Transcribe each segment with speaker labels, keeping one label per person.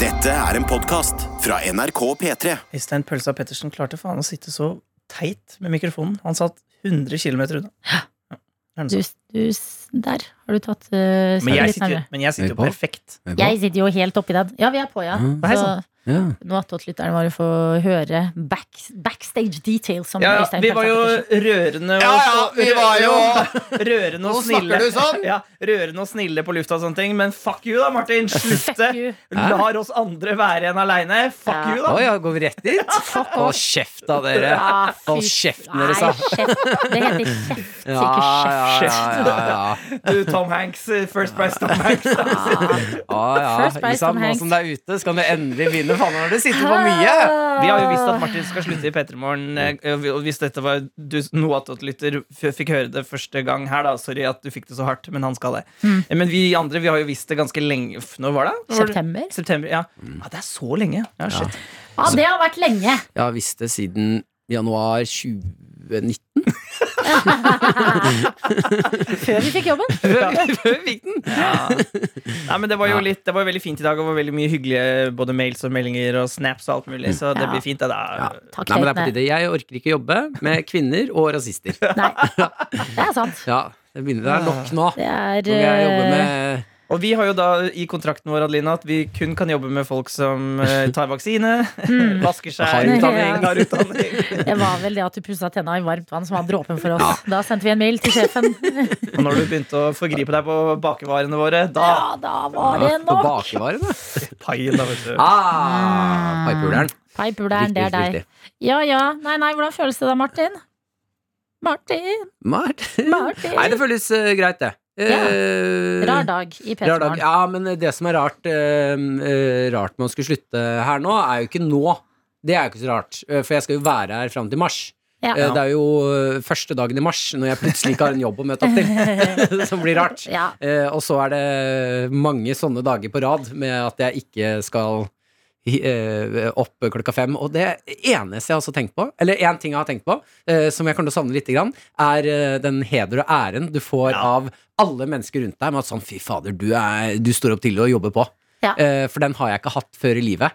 Speaker 1: Dette er en podkast fra NRK P3.
Speaker 2: Øystein Pølsa Pettersen klarte faen å sitte så teit med mikrofonen. Han satt 100 km unna. Ja,
Speaker 3: Du, du, der har du tatt uh,
Speaker 2: men, jeg sitter, men jeg sitter jo
Speaker 4: Er
Speaker 2: perfekt.
Speaker 3: Jeg sitter jo helt oppi den. Ja, vi er på, ja.
Speaker 4: Mm.
Speaker 3: Så.
Speaker 4: Ja.
Speaker 3: nå attåt-lytterne våre får høre back, backstage details Som
Speaker 2: Ja, ja, vi var jo rørende og,
Speaker 4: Ja, ja, vi var
Speaker 2: jo Rørende og
Speaker 4: Nå
Speaker 2: snille.
Speaker 4: snakker du sånn!
Speaker 2: Ja, rørende og snille på lufta og sånne ting. Men fuck you, da, Martin. Slutte.
Speaker 3: Fuck.
Speaker 2: Lar oss andre være igjen aleine. Fuck
Speaker 3: Ja.
Speaker 2: you, da.
Speaker 4: Å ja, går vi rett dit? Hold kjeft da, dere.
Speaker 3: Ja,
Speaker 4: Hold kjeften deres, da.
Speaker 3: Det heter kjeft, ikke
Speaker 4: ja,
Speaker 3: kjeft.
Speaker 4: ja, ja, ja.
Speaker 2: Du, Tom Hanks. eh, First Price Tom Hanks.
Speaker 4: Ja.
Speaker 3: First
Speaker 4: Isan,
Speaker 3: Tom
Speaker 4: nå som det er ute, skal du endelig vinne. Faen, har du sittet på mye.
Speaker 2: Vi har jo visst at Martin skal slutte i P3 Morgen. eh, Og hvis dette var du, noe at Lytter fikk høre det første gang her, da. Sorry at du fikk det så hardt, men han skal det.
Speaker 3: Mm.
Speaker 2: Eh, Men vi andre vi har jo visst det ganske lenge. Når var det? Når?
Speaker 3: September?
Speaker 2: September, ja. ja. Det er så lenge. Ja, shit.
Speaker 3: Ja, det har vært lenge.
Speaker 4: Jeg har visst det siden januar 2019.
Speaker 3: Før vi fikk jobben.
Speaker 4: Før vi fikk den.
Speaker 2: Ja. Nei, men det var jo litt Det var veldig fint i dag, og det var veldig mye hyggelige både mails og meldinger og snaps og alt mulig, så det
Speaker 3: Ja.
Speaker 2: blir fint. Da.
Speaker 4: Ja.
Speaker 3: Takk,
Speaker 4: Nei, men det er på tide. Jeg orker ikke jobbe med kvinner og rasister.
Speaker 3: Nei, det er sant.
Speaker 4: Ja, det begynner det er nok nå.
Speaker 3: Det er
Speaker 4: Nå vil jeg jobbe
Speaker 3: eh,
Speaker 4: med
Speaker 2: Og vi har jo da i kontrakten vår Adelina, at vi kun kan jobbe med folk som eh, tar vaksine, vasker seg,
Speaker 4: Har
Speaker 3: utdanning.
Speaker 2: har utdanning.
Speaker 3: Det var vel det at du pussa tenna i varmt vann som var dråpen for oss. Da sendte vi en mail til sjefen.
Speaker 2: Og når du begynte å forgripe deg på bakevarene våre, da
Speaker 3: Ja, da var det nok!
Speaker 4: på bakevarene.
Speaker 2: Paien, da, vet du.
Speaker 4: Ah, Pipehuleren.
Speaker 3: Paipuleren. det er
Speaker 4: Riktig,
Speaker 3: deg. Ja ja. Nei, nei, hvordan føles det da, Martin? Martin.
Speaker 4: Martin.
Speaker 3: Martin.
Speaker 4: Nei, det føles uh, greit, det. Eh,
Speaker 3: Rar dag i. P3
Speaker 4: Ja, men det som er rart, eh, eh, rart med å skulle slutte her nå, er jo ikke nå. Det er jo ikke så rart, for jeg skal jo være her fram til mars.
Speaker 3: Ja.
Speaker 4: Det er jo første dagen i mars, når jeg plutselig ikke har en jobb å møte opp til, som blir rart.
Speaker 3: Ja.
Speaker 4: Og så er det mange sånne dager på rad med at jeg ikke skal opp klokka fem. Og det eneste jeg har også tenkt på, eller én ting jeg har tenkt på, eh, som jeg kommer til å savne litt, grann, er eh, den heder og æren du får
Speaker 2: Ja.
Speaker 4: av alle mennesker rundt deg med at sånn fy fader, du, er, du står opp til å jobbe på.
Speaker 3: Ja.
Speaker 4: Eh, for den har jeg ikke hatt før i livet.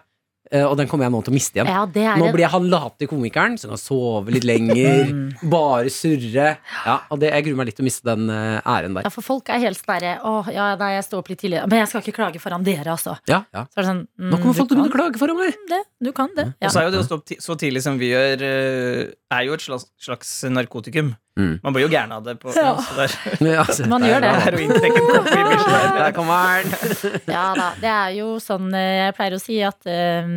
Speaker 4: Eh, og den kommer jeg nå til å miste igjen.
Speaker 3: ja, det er
Speaker 4: Nå blir jeg han late komikeren som kan sove litt lenger, bare surre. Ja, og det, jeg gruer meg litt til å miste den eh, æren der.
Speaker 3: ja, for folk er helt sperre. Å, ja, nei, jeg står opp litt tidlig. Men jeg skal ikke klage foran dere, altså.
Speaker 4: Ja, ja.
Speaker 3: Så er det sånn mm,
Speaker 4: Nå kommer folk til å begynne å klage foran meg!
Speaker 3: det. Du kan det.
Speaker 2: Og så er jo det å stå opp så tidlig som vi gjør, eh, er jo et slags, slags narkotikum.
Speaker 4: Mm.
Speaker 2: Man blir jo gæren av det. På,
Speaker 3: Ja.
Speaker 2: der.
Speaker 4: Ja, så,
Speaker 3: Man gjør det.
Speaker 2: Der.
Speaker 4: Kommer den!
Speaker 3: ja da. Det er jo sånn eh, jeg pleier å si at um,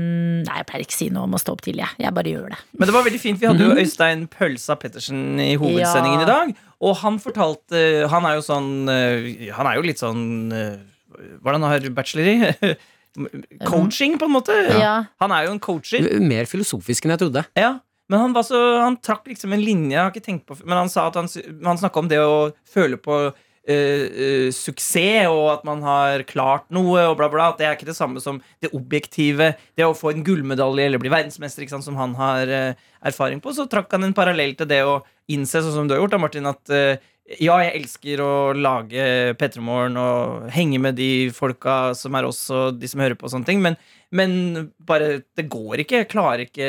Speaker 3: Nei, jeg pleier ikke å si noe om å stå opp tidlig, jeg. Jeg bare gjør det.
Speaker 2: Men det var veldig fint. Vi hadde jo Øystein Pølsa Pettersen i hovedsendingen
Speaker 3: Ja.
Speaker 2: i dag. Og han fortalte Han er jo sånn eh, Han er jo litt sånn Hvordan har bachelor i? Coaching, på en måte.
Speaker 3: Ja.
Speaker 2: Han er jo en coacher.
Speaker 4: Mer filosofisk enn jeg trodde.
Speaker 2: Ja. Men han, var så, han trakk liksom en linje jeg har ikke tenkt på Men han sa at han, han snakka om det å føle på uh, uh, suksess, og at man har klart noe, og bla, bla. At det er ikke det samme som det objektive. Det å få en gullmedalje eller bli verdensmester, ikke sant, som han har uh, erfaring på. Så trakk han en parallell til det å innse, sånn som du har gjort, da, Martin, at ja, jeg elsker å lage P3morgen og henge med de folka som er oss, og de som hører på og sånne ting, men, men bare Det går ikke. Jeg klarer ikke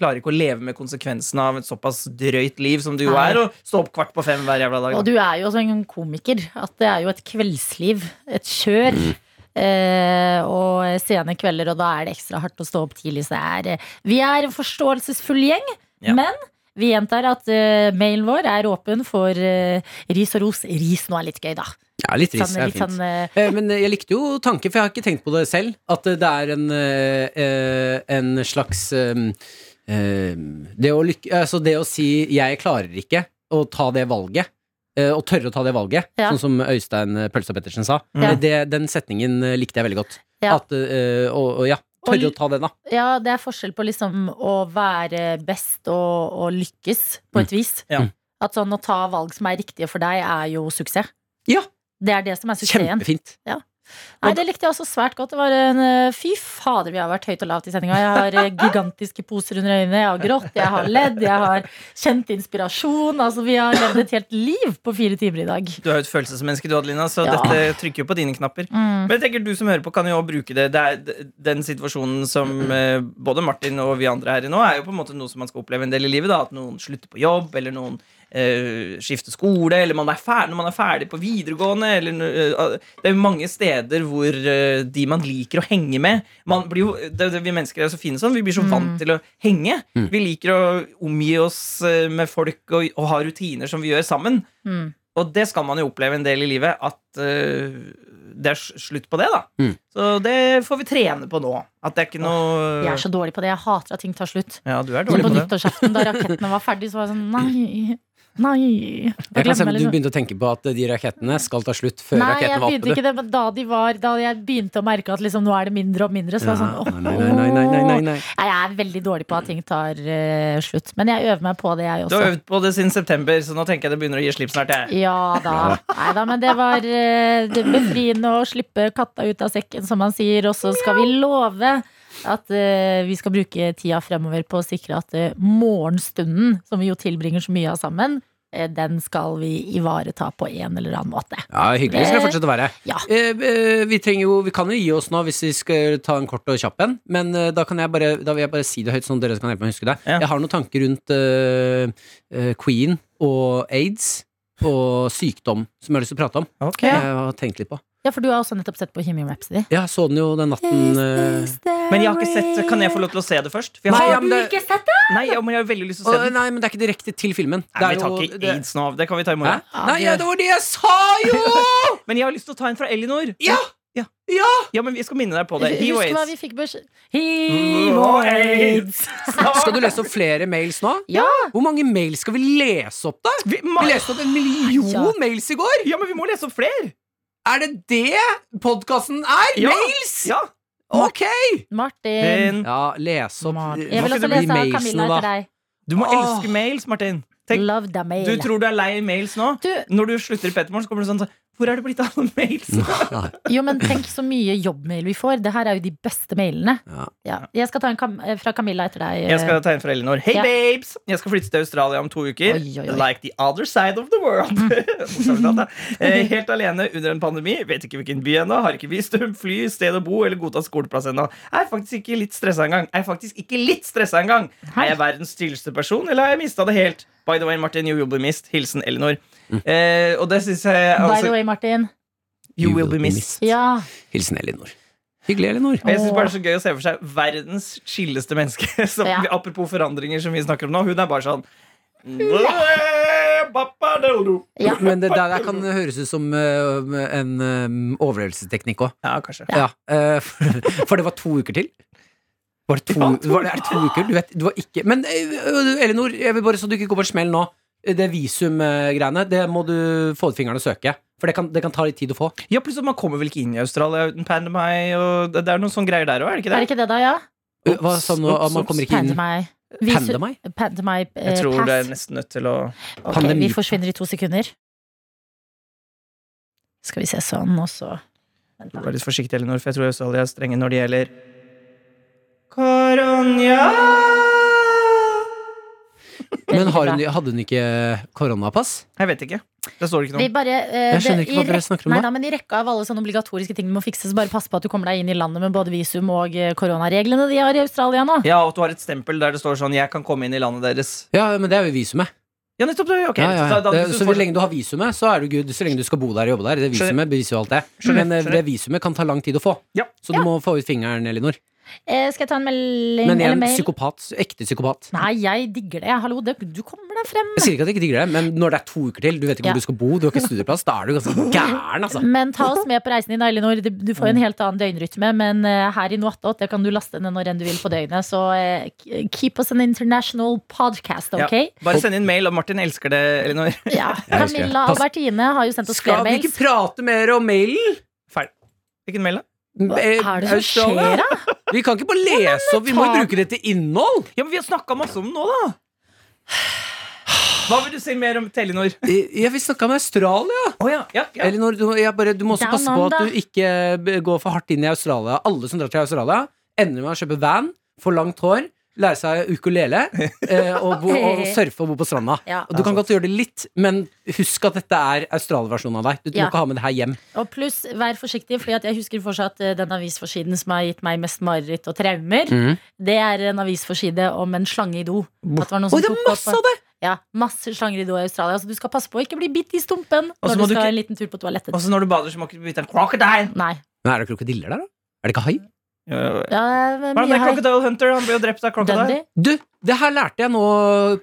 Speaker 2: klarer ikke å leve med konsekvensene av et såpass drøyt liv som du jo er, og stå opp kvart på fem hver jævla dag.
Speaker 3: Og du er jo også en komiker. At det er jo et kveldsliv. Et kjør. Eh, og sene kvelder, og da er det ekstra hardt å stå opp tidlig. Så det er, eh, vi er en forståelsesfull gjeng,
Speaker 2: Ja.
Speaker 3: men vi gjentar at uh, mailen vår er åpen for uh, ris og ros. Ris nå er litt gøy, da.
Speaker 4: Ja, litt ris
Speaker 3: Sånn,
Speaker 4: er
Speaker 3: litt
Speaker 4: fint.
Speaker 3: sånn, uh,
Speaker 4: Eh, Men jeg likte jo tanken, for jeg har ikke tenkt på det selv, at det er en, en slags det, å lykke, altså det å si 'jeg klarer ikke' å ta det valget, eh, og tørre å ta det valget,
Speaker 3: Ja.
Speaker 4: sånn som Øystein eh, Pølsa Pettersen sa,
Speaker 3: Ja.
Speaker 4: eh, det, den setningen eh, likte jeg veldig godt.
Speaker 3: Ja.
Speaker 4: At, eh, og, og ja, tørre
Speaker 3: Og-
Speaker 4: å ta den, da.
Speaker 3: ja, det er forskjell på liksom å være best og, og lykkes, på et vis.
Speaker 2: Ja.
Speaker 3: At sånn å ta valg som er riktige for deg, er jo suksess.
Speaker 4: Ja.
Speaker 3: Det er det som er suksessen.
Speaker 4: Kjempefint.
Speaker 3: Nei, det likte jeg også svært godt. Det var en eh, Fy fader, vi har vært høyt og lavt i sendinga. Jeg har eh, gigantiske poser under øynene, jeg har grått, jeg har ledd, jeg har kjent inspirasjon. Altså, vi har levd et helt liv på fire timer i dag.
Speaker 2: Du er jo et følelsesmenneske, du, Adelina, så
Speaker 3: Ja.
Speaker 2: dette trykker jo på dine knapper.
Speaker 3: Mm.
Speaker 2: Men jeg tenker du som hører på, kan jo også bruke det. det er, den situasjonen som eh, både Martin og vi andre her i nå, er jo på en måte noe som man skal oppleve en del i livet. da At noen slutter på jobb, eller noen eh, skifter skole, eller man er ferdig, når man er ferdig på videregående. Eller, eh, det er mange steder hvor eh, de man liker å henge med man blir jo, det, det, Vi mennesker er så fine sånn. Vi blir så vant til å henge. Vi liker å omgi oss med folk og, og ha rutiner som vi gjør sammen.
Speaker 3: Mm.
Speaker 2: Og det skal man jo oppleve en del i livet, at uh, det er slutt på det, da.
Speaker 4: Mm.
Speaker 2: Så det får vi trene på nå. At det er ikke noe
Speaker 3: Jeg er så dårlig på det. Jeg hater at ting tar slutt.
Speaker 2: Ja, du er dårlig
Speaker 3: på
Speaker 2: på det.
Speaker 3: nyttårsaften, da rakettene var ferdig, så var jeg sånn Nei. Nei.
Speaker 4: Jeg kan se,
Speaker 3: glemmer
Speaker 4: Du begynte å tenke på at de rakettene skal ta slutt før
Speaker 3: Nei,
Speaker 4: rakettene var
Speaker 3: begynte ikke det, men da de var Da jeg begynte å merke at liksom, nå er det mindre og mindre, så var jeg sånn
Speaker 4: Ja, nei, nei, nei, nei, nei, nei, nei.
Speaker 3: Nei, Jeg er veldig dårlig på at ting tar uh, slutt. Men jeg øver meg på det, jeg
Speaker 2: Du har øvd på det siden september, så nå tenker jeg det begynner å gi slipp snart. Jeg.
Speaker 3: Ja da. Nei da, men det var uh, det befriende å slippe katta ut av sekken, som man sier. Og så skal vi love at uh, vi skal bruke tida fremover på å sikre at uh, morgenstunden, som vi jo tilbringer så mye av sammen, uh, den skal vi ivareta på en eller annen måte.
Speaker 4: Ja, Hyggelig skal det fortsette å være.
Speaker 3: Ja.
Speaker 4: Vi, trenger jo, vi kan jo gi oss nå hvis vi skal ta en kort og kjapp en, men da, kan jeg bare, da vil jeg bare si det høyt, sånn dere kan hjelpe meg å huske det.
Speaker 2: Ja.
Speaker 4: Jeg har noen tanker rundt Queen og aids og sykdom som jeg har lyst til å prate om.
Speaker 2: Ok.
Speaker 4: Jeg har tenkt litt på.
Speaker 3: Ja, for du har også nettopp sett på Kimi Rhapsody.
Speaker 4: Ja, jeg så den jo den natten eh,
Speaker 2: Men jeg har ikke sett Kan jeg få lov til å se det først? For jeg har,
Speaker 4: du det-
Speaker 3: ikke sett det?
Speaker 2: nei, ja, men jeg har veldig lyst til å se den.
Speaker 4: Nei, men det er ikke direkte til filmen.
Speaker 2: Nei, vi
Speaker 4: Det er
Speaker 2: tar
Speaker 4: jo-
Speaker 2: ikke
Speaker 4: det-
Speaker 2: aids nå. Det kan vi ta i morgen.
Speaker 4: Nei, ja, det var det jeg sa jo!
Speaker 2: Men jeg har lyst til å ta en fra Elinor.
Speaker 4: Ja!
Speaker 2: Ja.
Speaker 4: Ja!
Speaker 2: Ja, men vi skal minne deg på det. Hiv og
Speaker 3: Husk hva
Speaker 2: aids.
Speaker 3: vi fikk beskjed Hiv og aids.
Speaker 4: Skal du lese opp flere mails nå?
Speaker 3: Ja.
Speaker 4: Hvor mange mails skal vi lese opp, da?
Speaker 2: Vi,
Speaker 4: Vi leste opp en million
Speaker 3: Ja.
Speaker 4: mails i går!
Speaker 2: ja, men vi må lese opp flere!
Speaker 4: Er det det podkasten er?
Speaker 2: Ja.
Speaker 4: Mails?
Speaker 2: Ja.
Speaker 4: Ok!
Speaker 3: Martin.
Speaker 4: Ja, les opp Martin.
Speaker 3: Jeg vil også
Speaker 4: det
Speaker 3: lese av Camilla
Speaker 4: til
Speaker 3: etter deg.
Speaker 2: du må
Speaker 4: Åh.
Speaker 2: elske mails, Martin. Tenk,
Speaker 3: Love the mail.
Speaker 2: du tror du er lei mails nå?
Speaker 3: Du,
Speaker 2: Når du slutter i Petermorgen, så kommer du sånn Hvor er det blitt av alle mails?
Speaker 3: jo, men tenk så mye jobbmail vi får. Det her er jo de beste mailene.
Speaker 4: Ja.
Speaker 3: Ja. Jeg skal ta en kam eh, fra Camilla etter deg.
Speaker 2: Jeg skal ta en fra Elinor. Hei,
Speaker 3: Ja.
Speaker 2: babes! Jeg skal flytte til Australia om to uker.
Speaker 3: Oi, oi, oi.
Speaker 2: Like the other side of the world. Da. Eh, Helt alene under en pandemi. Vet ikke hvilken by ennå. Har ikke visum, fly, sted å bo eller godta skoleplass ennå. Er faktisk ikke litt stressa engang. Er faktisk ikke litt stressa engang. Er jeg verdens stilleste person, eller har jeg mista det helt? By the way, Martin, you will be missed. Hilsen Elinor. Eh, og det syns jeg
Speaker 3: By the
Speaker 2: altså,
Speaker 3: way, Martin.
Speaker 2: You will be missed.
Speaker 3: Ja.
Speaker 4: Hilsen Elinor. Hyggelig, Elinor.
Speaker 2: Jeg synes bare det er så gøy å se for seg verdens chilleste menneske. Som,
Speaker 3: Ja.
Speaker 2: Apropos forandringer som vi snakker om nå. Hun er bare sånn Ja,
Speaker 3: ja.
Speaker 4: Men det der kan høres ut som eh, en eh, overlevelsesteknikk òg.
Speaker 2: kanskje.
Speaker 4: Ja. eh, for, det var to uker til. Var det to, var det, er det to uker? Du vet, du var ikke Men Elinor, jeg vil bare så du ikke går på en smell nå. Det visumgreiene, det må du få ut fingeren og søke. For det kan, det kan ta litt tid å få.
Speaker 2: Ja, plutselig Man kommer vel ikke inn i Australia uten pandemi? Og det, det er noen sånne greier der òg, er det ikke det?
Speaker 3: Er
Speaker 2: det?
Speaker 3: det ikke det, da? Ja?
Speaker 4: Ups, Hva sa du nå? Man kommer ikke inn
Speaker 3: Pandemi.
Speaker 4: Pandemi?
Speaker 3: Pandemi eh,
Speaker 2: Jeg tror det er nesten nødt til å
Speaker 3: Ok,
Speaker 4: Pandemi.
Speaker 3: vi forsvinner i to sekunder. Skal vi se sånn, og så.
Speaker 2: Vær litt forsiktig, Elinor, for jeg tror Australia er strenge når det gjelder Koronia.
Speaker 4: Men har hun, hadde hun ikke koronapass?
Speaker 2: Jeg vet ikke. Det står ikke
Speaker 3: Vi
Speaker 2: noe.
Speaker 3: bare, uh,
Speaker 4: Jeg skjønner ikke hva dere snakker om
Speaker 3: Nei
Speaker 4: da.
Speaker 3: men I rekka av alle sånne obligatoriske ting du må fikse, så bare pass på at du kommer deg inn i landet med både visum og eh, koronareglene de har i Australia nå.
Speaker 2: Ja, og at du har et stempel der det står sånn 'Jeg kan komme inn i landet deres'.
Speaker 4: Ja, men det er jo visumet.
Speaker 2: Ja, nettopp det. Ok,
Speaker 4: Ja, ja, ja.
Speaker 2: Da,
Speaker 4: så
Speaker 2: får-
Speaker 4: lenge du har visumet, så er du good. Så lenge du skal bo der og jobbe der. Det visumet beviser jo alt det.
Speaker 2: Skjønner,
Speaker 4: Men eh,
Speaker 2: skjønner.
Speaker 4: det visumet kan ta lang tid å få.
Speaker 2: Ja.
Speaker 4: Så du må få ut fingeren, Elinor.
Speaker 3: Eh, skal jeg ta en melding
Speaker 4: Men
Speaker 3: eller
Speaker 4: igjen,
Speaker 3: mail?
Speaker 4: psykopat. Ekte psykopat.
Speaker 3: Nei, jeg digger det. Hallo, det, du kommer deg frem.
Speaker 4: Jeg sier ikke at jeg ikke digger det, men når det er to uker til, du vet ikke
Speaker 3: Ja.
Speaker 4: hvor du skal bo, du har ikke studieplass, da er du ganske gæren, altså.
Speaker 3: Men ta oss med på reisen din, Elinor. Du får jo en helt annen døgnrytme. Men eh, her i Noatot det kan du laste ned når enn du vil på døgnet. Så eh, keep us an international podcast,
Speaker 2: Ja.
Speaker 3: ok?
Speaker 2: Bare send inn mail, og Martin elsker det, Elinor.
Speaker 3: Ja. Camilla Albertine har jo sendt oss flere mails.
Speaker 4: Skal vi ikke prate mer om mailen?
Speaker 2: Ferdig. Hvilken mail, da?
Speaker 3: Hva er det som skjer, da?
Speaker 4: Vi kan ikke bare lese opp, vi må jo bruke det til innhold!
Speaker 2: Ja, men Vi har snakka masse om den nå, da. Hva vil du si mer om Telenor?
Speaker 4: Jeg vil snakke om Australia.
Speaker 2: Oh, ja, ja, ja.
Speaker 4: Elinor, du, jeg bare, du må også passe på at du ikke går for hardt inn i Australia. Alle som drar til Australia, ender med å kjøpe van, for langt hår, lære seg ukulele eh, og, bo, og surfe og bo på stranda.
Speaker 3: Ja.
Speaker 4: Og du kan godt gjøre det litt, men husk at dette er Australia-versjonen av deg. Du
Speaker 3: Ja.
Speaker 4: må ikke ha med det her hjem.
Speaker 3: Og pluss, vær forsiktig, fordi jeg husker fortsatt eh, den avisforsiden som har gitt meg mest mareritt og traumer.
Speaker 4: Mm.
Speaker 3: Det er en avisforside om en slange i do. At det var noen
Speaker 4: Oi, det er masse av det!
Speaker 3: Ja, masse slanger i do i Australia. Så du skal passe på å ikke bli bitt i stumpen
Speaker 2: Også
Speaker 3: når du
Speaker 2: du
Speaker 3: skal
Speaker 2: ikke-
Speaker 3: en liten tur på toalettet.
Speaker 2: Og så når du bader, så må ikke du bytte en crocodile.
Speaker 3: Nei.
Speaker 4: Men er det krokodiller der, da? Er det ikke hai?
Speaker 2: Ja,
Speaker 3: Ja,
Speaker 2: er det
Speaker 3: mye.
Speaker 2: Crocodile Hunter? Han ble jo drept av crocodile.
Speaker 4: Du, det her lærte jeg nå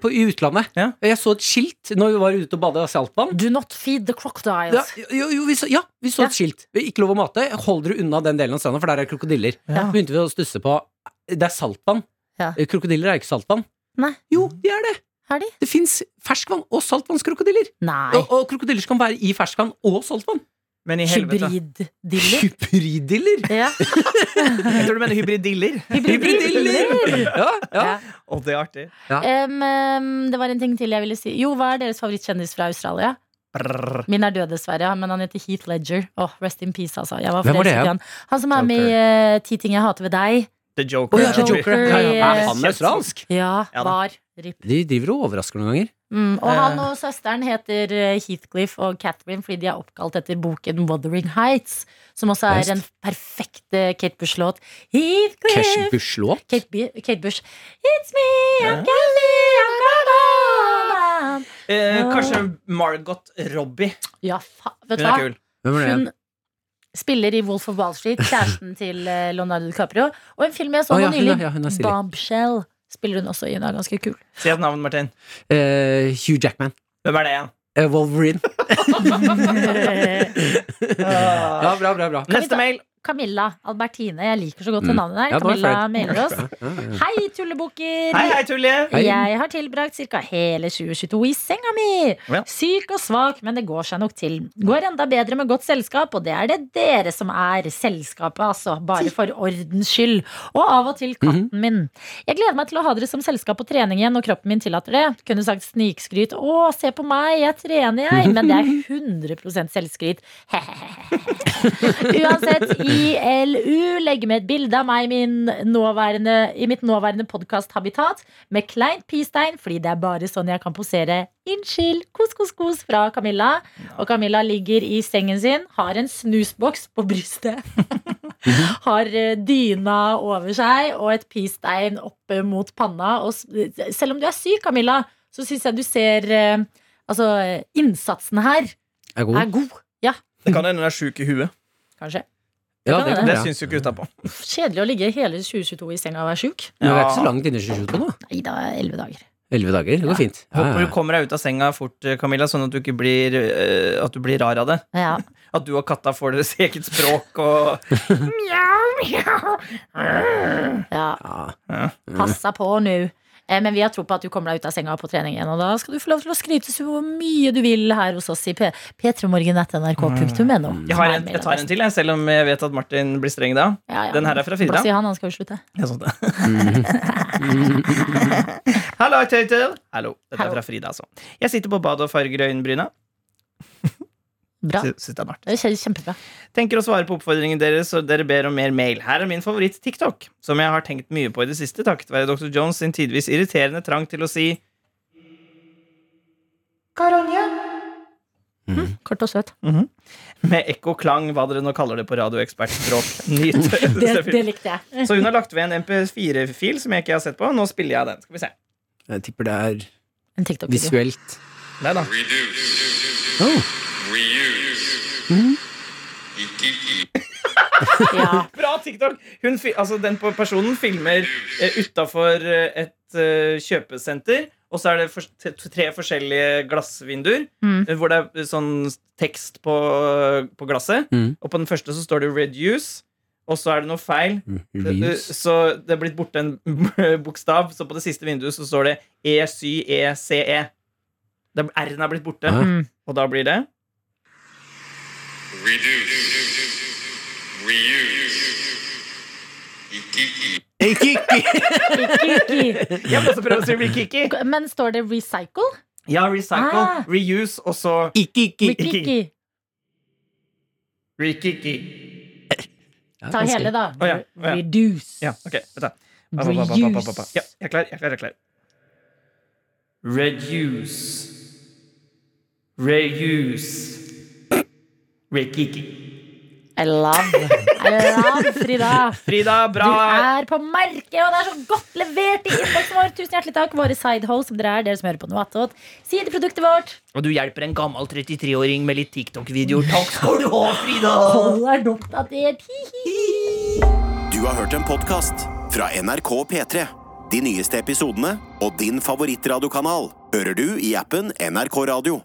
Speaker 4: på, i utlandet.
Speaker 2: Ja.
Speaker 4: Jeg så et skilt når vi var ute og badet i saltvann.
Speaker 3: Do not feed the
Speaker 4: Ja,
Speaker 3: crocodiles.
Speaker 4: jo, jo, vi så, ja, vi så
Speaker 3: Ja.
Speaker 4: et skilt. Ikke lov å mate. Hold dere unna den delen av stranda, for der er krokodiller.
Speaker 3: Ja.
Speaker 4: begynte vi å stusse på Det er saltvann.
Speaker 3: Ja.
Speaker 4: Eh, Krokodiller er ikke saltvann.
Speaker 3: Nei.
Speaker 4: Jo, de er det.
Speaker 3: Er de?
Speaker 4: Det fins ferskvann og saltvannskrokodiller.
Speaker 3: Nei.
Speaker 4: Og, og krokodiller som kan være i ferskvann og saltvann.
Speaker 2: Men i helvete.
Speaker 3: Hybriddiller.
Speaker 4: Hybriddiller.
Speaker 3: Ja.
Speaker 2: Jeg tror du mener hybridiller.
Speaker 3: Hybriddiller!
Speaker 4: Ja, ja.
Speaker 3: Ja.
Speaker 2: Å, det er artig.
Speaker 3: Um, det var en ting til jeg ville si. Jo, hva er deres favorittkjendis fra Australia?
Speaker 2: Brrr.
Speaker 3: Min er død, dessverre, men han heter Heath Ledger. Oh, Rest in peace, altså. Jeg var
Speaker 4: Hvem var det,
Speaker 3: han. Han som er med i eh, Ti ting jeg hater ved deg.
Speaker 2: The Joker.
Speaker 4: Oh, ja, The
Speaker 3: Joker.
Speaker 4: Joker. Ja, ja.
Speaker 3: Ja,
Speaker 4: Er han australsk?
Speaker 3: Ja,
Speaker 2: Ja
Speaker 3: var. Rip.
Speaker 4: De driver og overrasker noen ganger.
Speaker 3: Mm, og
Speaker 2: Eh.
Speaker 3: han og søsteren heter eh, Heathcliff og Catherine fordi de er oppkalt etter boken Wuthering Heights, som også er en perfekt eh, Kate Bush-låt. Heathcliff
Speaker 4: Cash Bush-låt.
Speaker 3: Kate, Kate Bush. It's me, I'm
Speaker 2: Ja.
Speaker 3: Kelly, I'm gonna
Speaker 2: Eh, kanskje Margot Robbie.
Speaker 3: Ja, fa vet du hva? Hun spiller i Wolf of Wall Street, kjæresten til eh, Leonardo DiCaprio. Og en film jeg så
Speaker 4: Å, ja,
Speaker 3: nylig,
Speaker 4: ja, er.
Speaker 3: Bombshell, spiller hun også i. Hun er ganske kul.
Speaker 2: Si et navn, Martin.
Speaker 4: Eh, Hugh Jackman.
Speaker 2: Hvem er det igjen?
Speaker 4: Eh, Wolverine. Ja, bra, bra, bra.
Speaker 2: Neste mail.
Speaker 3: Camilla Albertine. Jeg liker så godt det
Speaker 4: Mm.
Speaker 3: navnet der.
Speaker 4: Ja,
Speaker 3: Camilla
Speaker 4: melder
Speaker 3: mailer oss. Hei, tullebukker!
Speaker 2: Hei, hei,
Speaker 4: Tulle!
Speaker 3: Jeg har tilbrakt ca. hele 2022 i senga mi.
Speaker 2: Ja.
Speaker 3: Syk og svak, men det går seg nok til. Går enda bedre med godt selskap, og det er det dere som er selskapet, altså. Bare for ordens skyld. Og av og til katten min. Jeg gleder meg til å ha dere som selskap på trening igjen når kroppen min tillater det. Kunne sagt snikskryt. Å, se på meg, jeg trener, jeg. Men det er 100 selvskryt. Uansett, ILU legger med et bilde av meg i, min nåværende, i mitt nåværende podkasthabitat med kleint pistein, fordi det er bare sånn jeg kan posere. Unnskyld, kos, kos, kos fra Camilla. Og Camilla ligger i sengen sin, har en snusboks på brystet. har eh, dyna over seg og et pistein oppe mot panna. Og selv om du er syk, Camilla, så syns jeg du ser eh, Altså, innsatsen her
Speaker 4: Er god.
Speaker 3: er god. Ja,
Speaker 2: Det kan hende hun er sjuk i huet.
Speaker 3: kanskje.
Speaker 4: Ja, det
Speaker 3: Det
Speaker 2: Det syns jo gutta på.
Speaker 3: Kjedelig å ligge hele 2022 i senga og være sjuk.
Speaker 4: Ja. det er ikke så langt inne i 2022 nå.
Speaker 3: Nei da, elleve dager.
Speaker 4: Elleve dager. Det går fint. Ja,
Speaker 2: Håper du kommer deg ut av senga fort, eh, Camilla, sånn at du ikke blir uh, At du blir rar av det.
Speaker 3: Ja.
Speaker 2: At du og katta får deres eget språk og
Speaker 3: ja.
Speaker 4: ja.
Speaker 3: Passa på nå. Eh, Men vi har tro på at du kommer deg ut av senga på trening igjen. Og da skal du få lov til å skryte så mye du vil her hos oss i p- p3morgen.nrk.no.
Speaker 2: Jeg, har en, jeg tar en til, jeg, selv om jeg vet at Martin blir streng da.
Speaker 3: Ja, ja.
Speaker 2: Den her er fra Frida.
Speaker 3: Bare si han, han skal jo slutte.
Speaker 2: Jeg så det. Hallo, Tøytel. Hallo. Dette er fra Frida, altså. Jeg sitter på badet og farger øyenbryna.
Speaker 3: Bra.
Speaker 2: Det er.
Speaker 3: Det kjempebra.
Speaker 2: Tenker å svare på oppfordringen deres, så dere ber om mer mail. Her er min favoritt-TikTok, som jeg har tenkt mye på i det siste, takket være Dr. Jones sin tidvis irriterende trang til å si Karonje.
Speaker 3: Kort og søt.
Speaker 2: Med ekko-klang, hva dere nå kaller det på radioekspertspråk. Nyt.
Speaker 3: Det, det likte jeg.
Speaker 2: Så hun har lagt ved en MP4-fil som jeg ikke har sett på. Nå spiller jeg den. Skal vi se.
Speaker 4: Jeg tipper det er
Speaker 3: En
Speaker 4: visuelt.
Speaker 2: Nei da.
Speaker 4: Oh.
Speaker 3: Ja.
Speaker 2: Bra TikTok! Hun, altså, den personen filmer eh, utafor et eh, kjøpesenter. Og så er det for, tre forskjellige glassvinduer
Speaker 3: Mm.
Speaker 2: eh, hvor det er eh, sånn tekst på, på glasset.
Speaker 4: Mm.
Speaker 2: Og på den første så står det 'reduce', og så er det noe feil.
Speaker 4: Mm.
Speaker 2: Så det er blitt borte en bokstav. Så på det siste vinduet så står det E ESY-ECE. R-en er blitt borte.
Speaker 3: Mm.
Speaker 2: og da blir det
Speaker 3: Kiki.
Speaker 2: Jeg må også prøve å si Rikiki.
Speaker 3: Men står det recycle?
Speaker 2: Ja, recycle,
Speaker 3: Ah.
Speaker 2: reuse, og så
Speaker 4: Ikiki.
Speaker 3: Rikiki.
Speaker 2: Rikiki.
Speaker 4: Ja,
Speaker 3: Ta
Speaker 4: ganske-
Speaker 3: hele, da.
Speaker 2: Å, ja. Å, ja.
Speaker 3: Reduce.
Speaker 2: Ja, ok, vet du. Ba, ba, ba, ba, ba, ba, ba.
Speaker 3: Reuse.
Speaker 2: Ja, jeg er klar, jeg er klar, jeg er klar. Reduce. Reuse. Rikiki.
Speaker 3: I love. I love Frida.
Speaker 2: Frida,
Speaker 3: Du er på merket, og det er så godt levert i innboksen vår. Tusen hjertelig takk, våre sidehosts, som dere er, dere som hører på noe attåt. Sideproduktet vårt.
Speaker 2: Og du hjelper en gammel 33-åring med litt TikTok-videoer. Takk skal du ha, Frida!
Speaker 3: Hold deg oppdatert.
Speaker 1: Du har hørt en podkast fra NRK P3. De nyeste episodene og din favorittradiokanal hører du i appen NRK Radio.